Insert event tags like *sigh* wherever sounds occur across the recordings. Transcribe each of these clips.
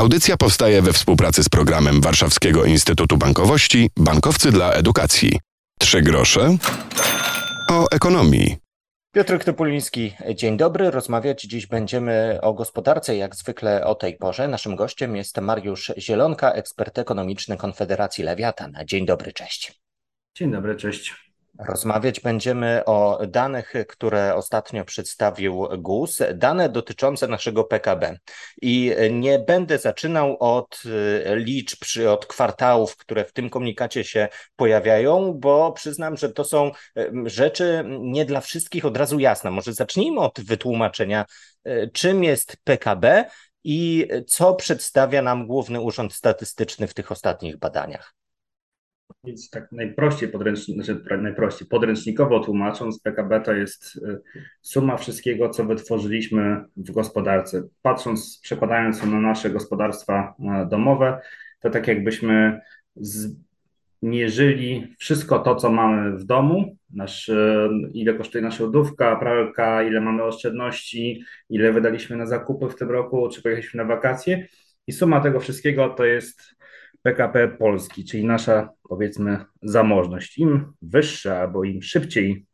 Audycja powstaje we współpracy z programem Warszawskiego Instytutu Bankowości Bankowcy dla Edukacji. Trzy grosze o ekonomii. Piotr Topuliński, dzień dobry. Rozmawiać dziś będziemy o gospodarce, jak zwykle o tej porze. Naszym gościem jest Mariusz Zielonka, ekspert ekonomiczny Konfederacji Lewiatan. Dzień dobry, cześć. Dzień dobry, cześć. Rozmawiać będziemy o danych, które ostatnio przedstawił GUS, dane dotyczące naszego PKB. I nie będę zaczynał od y, liczb, od kwartałów, które w tym komunikacie się pojawiają, bo przyznam, że to są y, rzeczy nie dla wszystkich od razu jasne. Może zacznijmy od wytłumaczenia, y, czym jest PKB i co przedstawia nam Główny Urząd Statystyczny w tych ostatnich badaniach. Więc tak najprościej, podręczni, znaczy najprościej podręcznikowo tłumacząc, PKB to jest y, suma wszystkiego, co wytworzyliśmy w gospodarce. Patrząc, przekładając na nasze gospodarstwa e, domowe, to tak jakbyśmy zmierzyli wszystko to, co mamy w domu, nasz, e, ile kosztuje nasza lodówka, pralka, ile mamy oszczędności, ile wydaliśmy na zakupy w tym roku, czy pojechaliśmy na wakacje i suma tego wszystkiego to jest PKP Polski, czyli nasza, powiedzmy, zamożność. Im wyższa albo im szybciej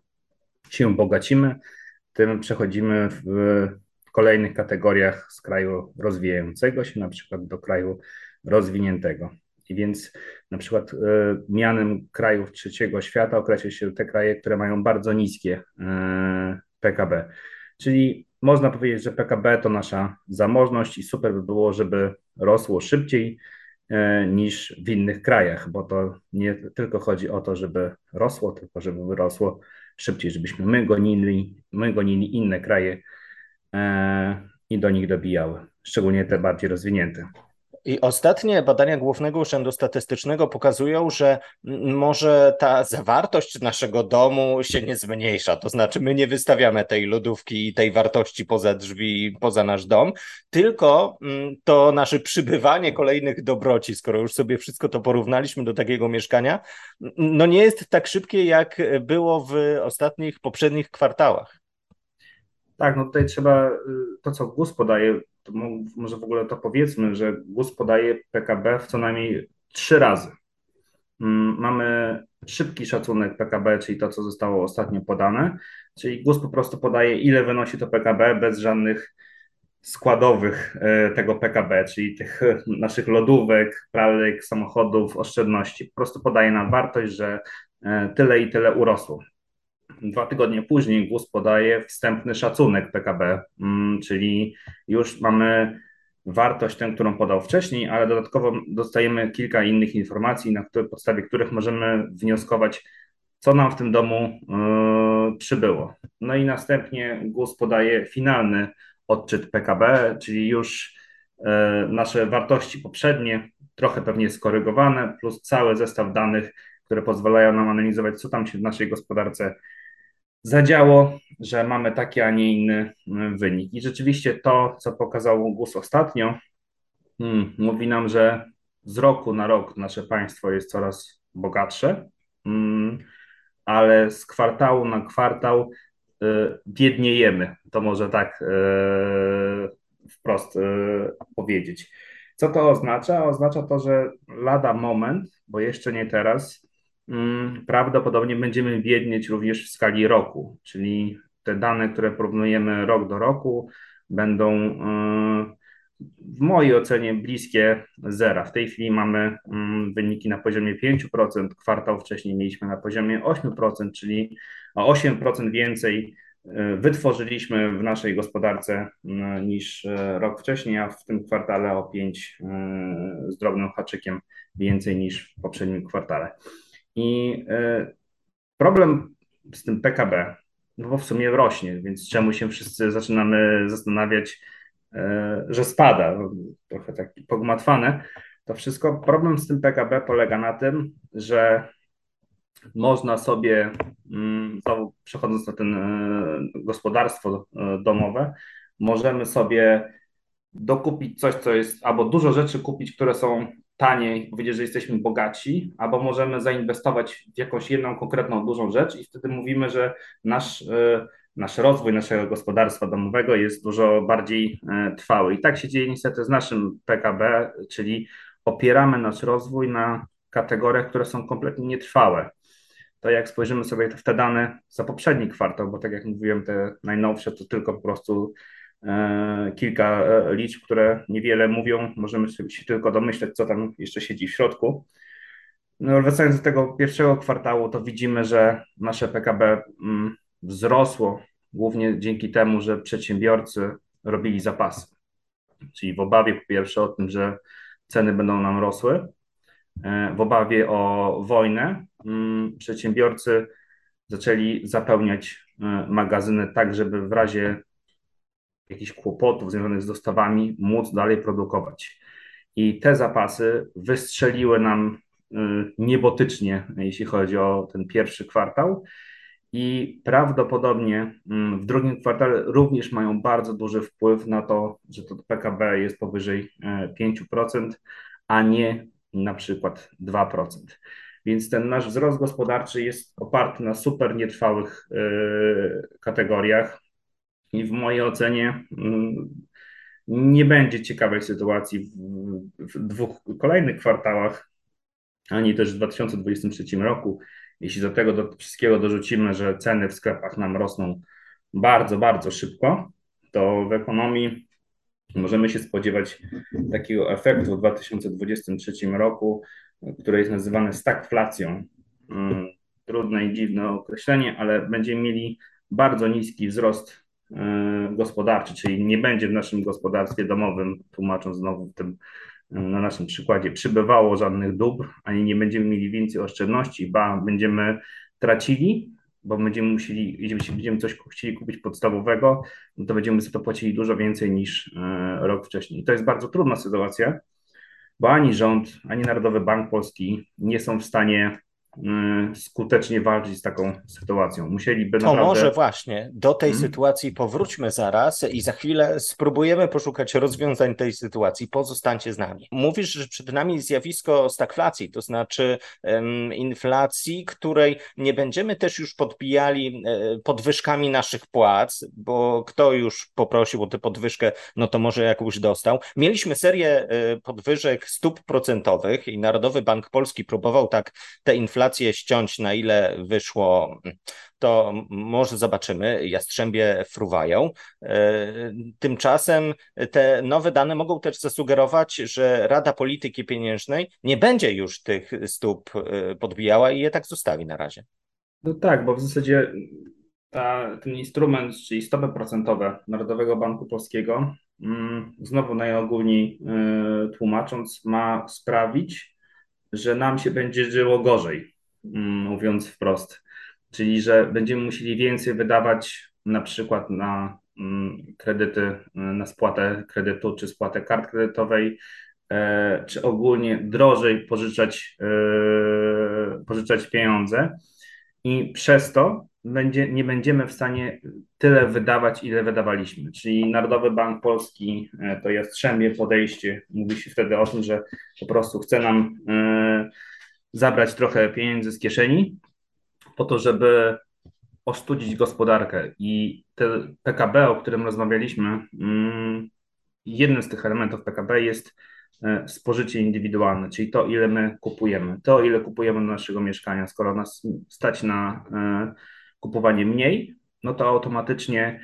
się bogacimy, tym przechodzimy w kolejnych kategoriach z kraju rozwijającego się, na przykład do kraju rozwiniętego. I więc na przykład y, mianem krajów trzeciego świata określa się te kraje, które mają bardzo niskie y, PKB. Czyli można powiedzieć, że PKB to nasza zamożność i super by było, żeby rosło szybciej, niż w innych krajach, bo to nie tylko chodzi o to, żeby rosło, tylko żeby rosło szybciej, żebyśmy my gonili, my gonili inne kraje e, i do nich dobijały, szczególnie te bardziej rozwinięte. I ostatnie badania Głównego Urzędu Statystycznego pokazują, że może ta zawartość naszego domu się nie zmniejsza. To znaczy, my nie wystawiamy tej lodówki i tej wartości poza drzwi, poza nasz dom, tylko to nasze przybywanie kolejnych dobroci, skoro już sobie wszystko to porównaliśmy do takiego mieszkania, no nie jest tak szybkie, jak było w ostatnich, poprzednich kwartałach. Tak, no tutaj trzeba y, to, co GUS podaje, może w ogóle to powiedzmy, że GUS podaje PKB w co najmniej trzy razy. Mm, mamy szybki szacunek PKB, czyli to, co zostało ostatnio podane, czyli GUS po prostu podaje, ile wynosi to PKB bez żadnych składowych e, tego PKB, czyli tych *laughs* naszych lodówek, pralek, samochodów, oszczędności. Po prostu podaje nam wartość, że e, tyle i tyle urosło. Dwa tygodnie później GUS podaje wstępny szacunek PKB, mm, czyli już mamy wartość tę, którą podał wcześniej, ale dodatkowo dostajemy kilka innych informacji, na podstawie których możemy wnioskować, co nam w tym domu yy, przybyło. No i następnie GUS podaje finalny odczyt PKB, czyli już yy, nasze wartości poprzednie, trochę pewnie skorygowane, plus cały zestaw danych, które pozwalają nam analizować, co tam się w naszej gospodarce zadziało, że mamy taki, a nie inny mm, wynik. I rzeczywiście to, co pokazał GUS ostatnio, hmm, mówi nam, że z roku na rok nasze państwo jest coraz bogatsze, hmm, ale z kwartału na kwartał y, biedniejemy. To może tak y, wprost y, powiedzieć. Co to oznacza? Oznacza to, że lada moment, bo jeszcze nie teraz, prawdopodobnie będziemy biednieć również w skali roku, czyli te dane, które porównujemy rok do roku, będą y, w mojej ocenie bliskie zera. W tej chwili mamy mm, wyniki na poziomie 5%, kwartał wcześniej mieliśmy na poziomie 8%, czyli o 8% więcej y, wytworzyliśmy w naszej gospodarce y, niż rok wcześniej, a w tym kwartale o 5 z drobnym haczykiem więcej niż w poprzednim kwartale. I e, problem z tym PKB, no bo w sumie rośnie, więc czemu się wszyscy zaczynamy zastanawiać, e, że spada, trochę tak pogmatwane, to wszystko. Problem z tym PKB polega na tym, że można sobie, mm, znowu przechodząc na ten e, gospodarstwo domowe, możemy sobie dokupić coś, co jest, albo dużo rzeczy kupić, które są taniej, powiedzieć, że jesteśmy bogaci, albo możemy zainwestować w jakąś jedną konkretną dużą rzecz i wtedy mówimy, że nasz, e, nasz rozwój naszego gospodarstwa domowego jest dużo bardziej trwały. I tak się dzieje niestety z naszym PKB, czyli opieramy nasz rozwój na kategoriach, które są kompletnie nietrwałe. To jak spojrzymy sobie w te dane za poprzedni kwartał, bo tak jak mówiłem, te najnowsze to tylko po prostu e, kilka e, liczb, które niewiele mówią, możemy się tylko domyśleć, co tam jeszcze siedzi w środku. No, wracając do tego pierwszego kwartału, to widzimy, że nasze PKB mm, wzrosło głównie dzięki temu, że przedsiębiorcy robili zapasy. Czyli w obawie po pierwsze o tym, że ceny będą nam rosły, e, w obawie o wojnę mm, przedsiębiorcy zaczęli zapełniać e, magazyny tak, żeby w razie jakichś kłopotów związanych z dostawami móc dalej produkować. I te zapasy wystrzeliły nam e, niebotycznie, jeśli chodzi o ten pierwszy kwartał. I prawdopodobnie mm, w drugim kwartale również mają bardzo duży wpływ na to, że to PKB jest powyżej 5%, a nie na przykład 2%. Więc ten nasz wzrost gospodarczy jest oparty na super nietrwałych yy, kategoriach i w mojej ocenie mm, nie będzie ciekawej sytuacji w, w dwóch kolejnych kwartałach, ani też w 2023 roku. Jeśli do tego do wszystkiego dorzucimy, że ceny w sklepach nam rosną bardzo, bardzo szybko, to w ekonomii Możemy się spodziewać takiego efektu w 2023 roku, który jest nazywany stagflacją. Mm, trudne i dziwne określenie, ale będziemy mieli bardzo niski wzrost gospodarczy, czyli nie będzie w naszym gospodarstwie domowym, tłumacząc znowu w tym, y, na naszym przykładzie, przybywało żadnych dóbr, ani nie będziemy mieli więcej oszczędności, ba, będziemy tracili bo będziemy musieli, jeśli będziemy coś chcieli kupić podstawowego, no to będziemy za to płacili dużo więcej niż e, rok wcześniej. To jest bardzo trudna sytuacja, bo ani rząd, ani Narodowy Bank Polski nie są w stanie Y, skutecznie walczyć z taką sytuacją. Musieliby to naprawdę... może właśnie do tej hmm. sytuacji powróćmy zaraz i za chwilę spróbujemy poszukać rozwiązań tej sytuacji. Pozostańcie z nami. Mówisz, że przed nami zjawisko stagflacji, to znaczy um, inflacji, której nie będziemy też już podbijali um, podwyżkami naszych płac, bo kto już poprosił o tę podwyżkę, no to może jakąś dostał. Mieliśmy serię um, podwyżek stóp procentowych i Narodowy Bank Polski próbował tak te inflacje inflację ściąć, na ile wyszło, to może zobaczymy. Jastrzębie fruwają. E, tymczasem te nowe dane mogą też zasugerować, że Rada Polityki Pieniężnej nie będzie już tych stóp e, podbijała i je tak zostawi na razie. No tak, bo w zasadzie ta, ten instrument, czyli stopy procentowe Narodowego Banku Polskiego, mm, znowu najogólniej e, tłumacząc, ma sprawić, że nam się będzie żyło gorzej, mówiąc wprost. Czyli, że będziemy musieli więcej wydawać na przykład na mm, kredyty, na spłatę kredytu czy spłatę kart kredytowej, e, czy ogólnie drożej pożyczać, e, pożyczać pieniądze. I przez to będzie, nie będziemy w stanie tyle wydawać, ile wydawaliśmy. Czyli Narodowy Bank Polski e, to jastrzębie podejście. Mówi się wtedy o tym, że po prostu chce nam e, zabrać trochę pieniędzy z kieszeni po to, żeby ostudzić gospodarkę. I te PKB, o którym rozmawialiśmy, mm, jednym z tych elementów PKB jest E, spożycie indywidualne, czyli to, ile my kupujemy, to, ile kupujemy do naszego mieszkania. Skoro nas stać na e, kupowanie mniej, no to automatycznie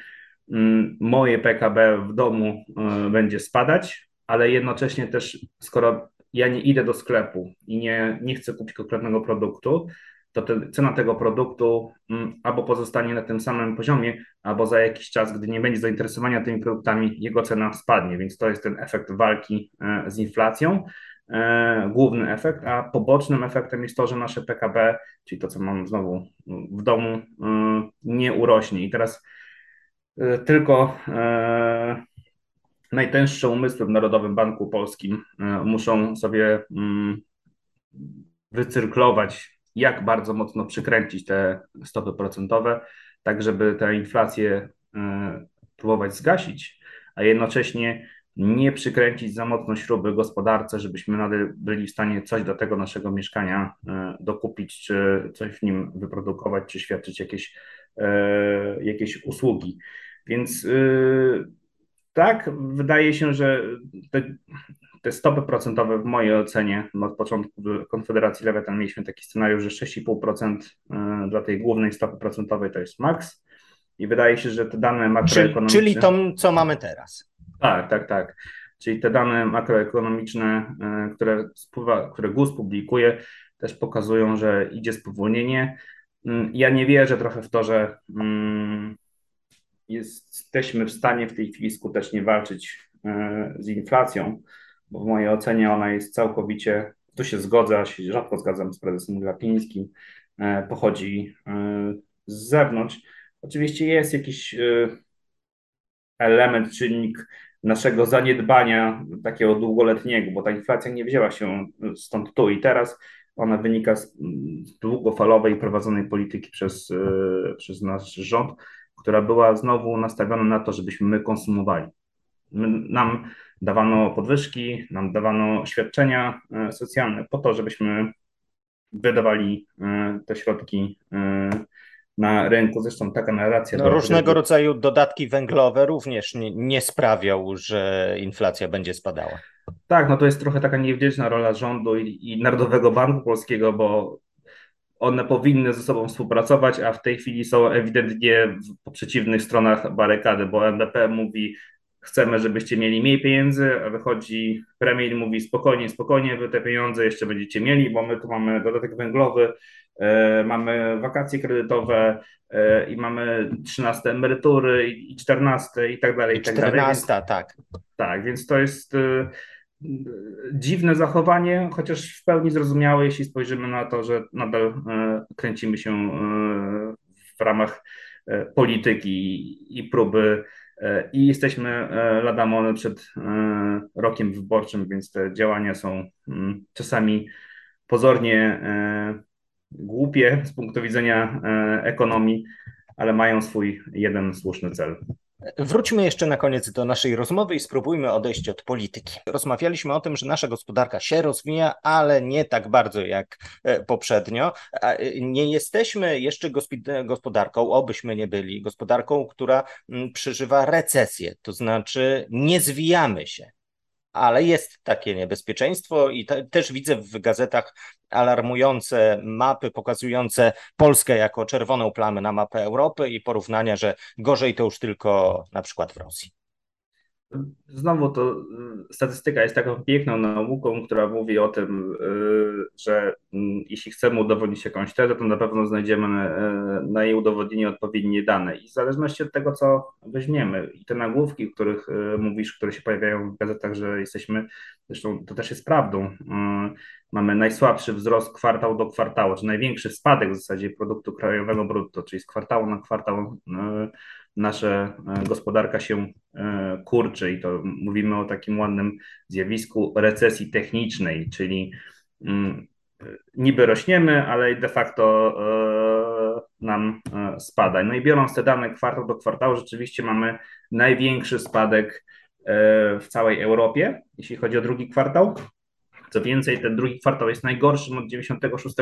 mm, moje PKB w domu e, będzie spadać, ale jednocześnie też, skoro ja nie idę do sklepu i nie, nie chcę kupić konkretnego produktu, to te, cena tego produktu mm, albo pozostanie na tym samym poziomie, albo za jakiś czas, gdy nie będzie zainteresowania tymi produktami, jego cena spadnie. Więc to jest ten efekt walki e, z inflacją, e, główny efekt, a pobocznym efektem jest to, że nasze PKB, czyli to, co mam znowu w domu, e, nie urośnie. I teraz tylko najtęższe umysły w Narodowym Banku Polskim muszą sobie mm, wycyrklować jak bardzo mocno przykręcić te stopy procentowe, tak żeby tę inflację e, próbować zgasić, a jednocześnie nie przykręcić za mocno śruby gospodarce, żebyśmy nadal byli w stanie coś do tego naszego mieszkania e, dokupić, czy coś w nim wyprodukować, czy świadczyć jakieś jakieś usługi. Więc tak, wydaje się, że te, te stopy procentowe w mojej ocenie od początku Konfederacji Lewiatan mieliśmy taki scenariusz, że 6,5% dla tej głównej stopy procentowej to jest maks. I wydaje się, że te dane makroekonomiczne. Czyli, czyli to, co mamy teraz. Tak, tak, tak. Czyli te dane makroekonomiczne, e, które, spływa, które GUS publikuje, też pokazują, że idzie spowolnienie. Mm, ja nie wierzę trochę w to, że mm, jesteśmy w stanie w tej chwili skutecznie walczyć e, z inflacją, bo w mojej ocenie ona jest całkowicie, tu się zgodzę, się rzadko zgadzam z prezesem Glapińskim, e, pochodzi z zewnątrz. Oczywiście jest jakiś element, czynnik naszego zaniedbania takiego długoletniego, bo ta inflacja nie wzięła się stąd tu i teraz, ona wynika z długofalowej prowadzonej polityki przez, e, przez nasz rząd, która była znowu nastawiona na to, żebyśmy my konsumowali. Nam dawano podwyżki, nam dawano świadczenia e, socjalne po to, żebyśmy wydawali e, te środki na rynku. Zresztą taka narracja. No, różnego rodzaju dodatki węglowe również nie, nie sprawiał, że inflacja będzie spadała. Tak, no to jest trochę taka niewdzięczna rola rządu i, i Narodowego Banku Polskiego, bo one powinny ze sobą współpracować, a w tej chwili są ewidentnie po przeciwnych stronach barykady, bo NBP mówi, chcemy, żebyście mieli mniej pieniędzy, a wychodzi premier i mówi spokojnie, spokojnie, wy te pieniądze jeszcze będziecie mieli, bo my tu mamy dodatek węglowy, E, mamy wakacje kredytowe e, i mamy 13 emerytury i 14 i tak dalej. I, tak 14, dalej. tak. Tak, więc to jest e, dziwne zachowanie, chociaż w pełni zrozumiałe, jeśli spojrzymy na to, że nadal kręcimy się w ramach polityki i próby i jesteśmy lada przed rokiem wyborczym, więc te działania są mm, czasami pozornie głupie z punktu widzenia e, ekonomii, ale mają swój jeden słuszny cel. Wróćmy jeszcze na koniec do naszej rozmowy i spróbujmy odejść od polityki. Rozmawialiśmy o tym, że nasza gospodarka się rozwija, ale nie tak bardzo jak e, poprzednio. E, nie jesteśmy jeszcze gospodarką, obyśmy nie byli, gospodarką, która przeżywa recesję, to znaczy nie zwijamy się ale jest takie niebezpieczeństwo i te, też widzę w gazetach alarmujące mapy pokazujące Polskę jako czerwoną plamę na mapę Europy i porównania, że gorzej to już tylko na przykład w Rosji. Znowu to y, statystyka jest taką piękną nauką, która mówi o tym, y, że mm, jeśli chcemy udowodnić jakąś tezę, to na pewno znajdziemy y, na jej udowodnienie odpowiednie dane. I w zależności od tego, co weźmiemy, i te nagłówki, o których mówisz, które się pojawiają w gazetach, że jesteśmy, zresztą to też jest prawdą, mamy najsłabszy wzrost kwartał do kwartału, czy największy spadek w zasadzie produktu krajowego brutto, czyli z kwartału na kwartał nasza e, gospodarka się e, kurczy i to mówimy o takim ładnym zjawisku recesji technicznej, czyli mm, niby rośniemy, ale de facto e, nam spada. No i biorąc te dane kwartał do kwartału, rzeczywiście mamy największy spadek w całej Europie, jeśli chodzi o drugi kwartał. Co więcej, ten drugi kwartał jest najgorszym od 96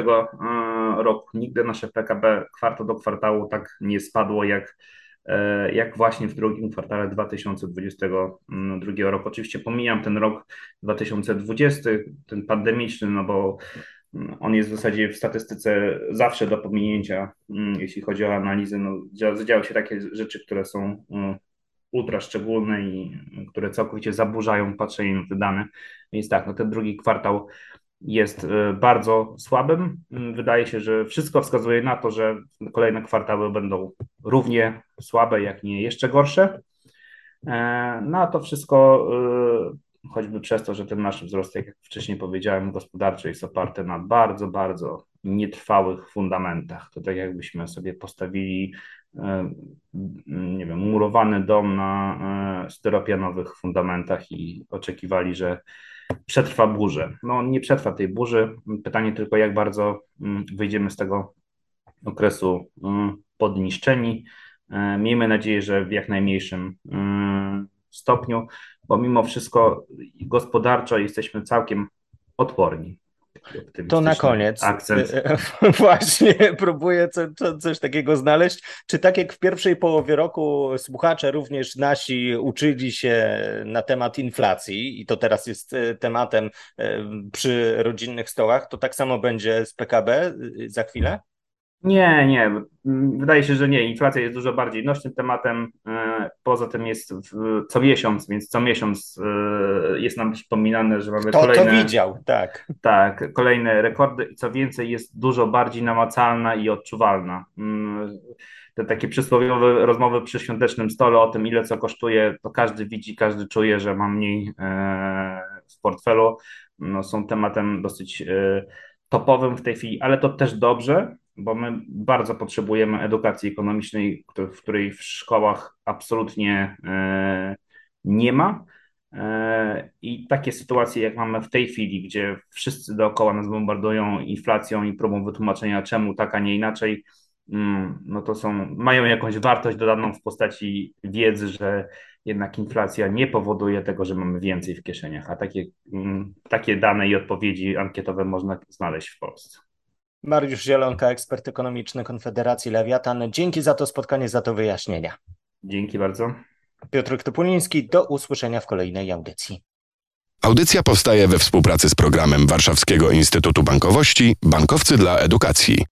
roku. Nigdy nasze PKB kwartał do kwartału tak nie spadło jak jak właśnie w drugim kwartale 2022 roku. Oczywiście pomijam ten rok 2020, ten pandemiczny, no bo on jest w zasadzie w statystyce zawsze do pominięcia, mm, jeśli chodzi o analizy. No, działy się takie rzeczy, które są mm, ultra szczególne i które całkowicie zaburzają patrzenie na te dane. Więc tak, no ten drugi kwartał jest e, bardzo słabym. Mm, wydaje się, że wszystko wskazuje na to, że kolejne kwartały będą równie słabe, jak nie jeszcze gorsze. E, no a to wszystko e, choćby przez to, że ten nasz wzrost, jak wcześniej powiedziałem, gospodarczy jest oparty na bardzo, bardzo nietrwałych fundamentach. To tak jakbyśmy sobie postawili nie wiem, murowany dom na styropianowych fundamentach i oczekiwali, że przetrwa burzę. No on nie przetrwa tej burzy. Pytanie tylko, jak bardzo mm, wyjdziemy z tego okresu mm, podniszczeni. E, miejmy nadzieję, że w jak najmniejszym mm, stopniu, bo mimo wszystko gospodarczo jesteśmy całkiem odporni. To na koniec. Akcent. *laughs* Właśnie, próbuję co, co, coś takiego znaleźć. Czy tak jak w pierwszej połowie roku słuchacze również nasi uczyli się na temat inflacji i to teraz jest e, tematem e, przy rodzinnych stołach, to tak samo będzie z PKB e, za chwilę? Nie, nie. Wydaje się, że nie. Inflacja jest dużo bardziej nośnym tematem. E, poza tym jest co miesiąc, więc co miesiąc e, jest nam przypominane, że mamy Kto kolejne. to widział, tak. Tak, kolejne rekordy i co więcej jest dużo bardziej namacalna i odczuwalna. Mm, te takie przysłowiowe rozmowy przy świątecznym stole o tym, ile co kosztuje, to każdy widzi, każdy czuje, że ma mniej e, w portfelu. No, są tematem dosyć topowym w tej chwili, ale to też dobrze, bo my bardzo potrzebujemy edukacji ekonomicznej, w której w szkołach absolutnie e, nie ma. E, I takie sytuacje, jak mamy w tej chwili, gdzie wszyscy dookoła nas bombardują inflacją i próbą wytłumaczenia, czemu tak, a nie inaczej, mm, no to są, mają jakąś wartość dodaną w postaci wiedzy, że jednak inflacja nie powoduje tego, że mamy więcej w kieszeniach, a takie, mm, takie dane i odpowiedzi ankietowe można znaleźć w Polsce. Mariusz Zielonka, ekspert ekonomiczny Konfederacji Lewiatan. Dzięki za to spotkanie, za to wyjaśnienia. Dzięki bardzo. Piotr Topuliński, do usłyszenia w kolejnej audycji. Audycja powstaje we współpracy z programem Warszawskiego Instytutu Bankowości Bankowcy dla Edukacji.